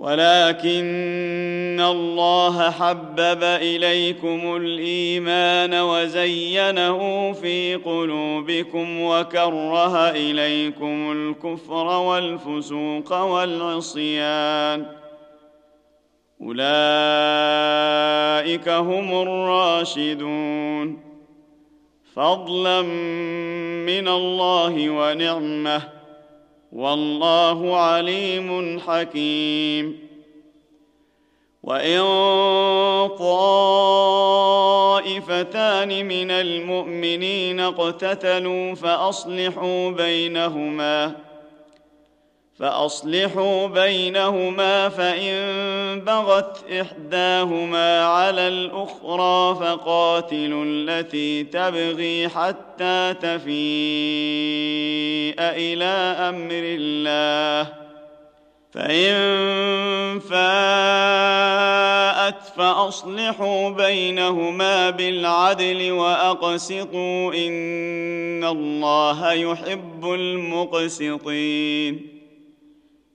ولكن الله حبب إليكم الإيمان وزينه في قلوبكم وكره إليكم الكفر والفسوق والعصيان أولئك هم الراشدون فضلا من الله ونعمة والله عليم حكيم. وإن طائفتان من المؤمنين اقتتلوا فأصلحوا بينهما فأصلحوا بينهما فإن بغت إحداهما على الأخرى فقاتلوا التي تبغي حتى تفيء إلى أمر الله. فإن فاءت فأصلحوا بينهما بالعدل وأقسطوا إن الله يحب المقسطين.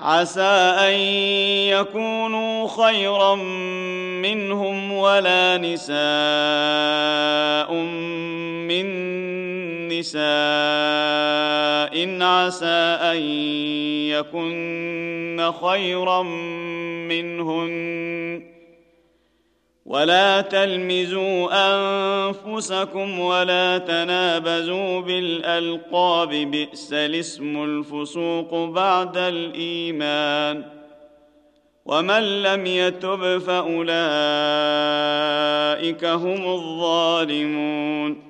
عسى أن يكونوا خيرا منهم ولا نساء من نساء. عسى أن يكن خيرا منهن. ولا تلمزوا أنفسكم ولا تنابزوا بالألقاب بئس الاسم الفسوق بعد الإيمان. ومن لم يتب فأولئك هم الظالمون.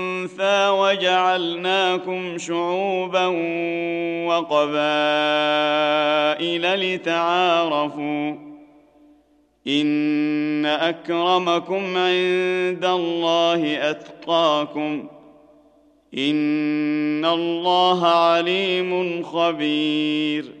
وانثى وجعلناكم شعوبا وقبائل لتعارفوا إن أكرمكم عند الله أتقاكم إن الله عليم خبير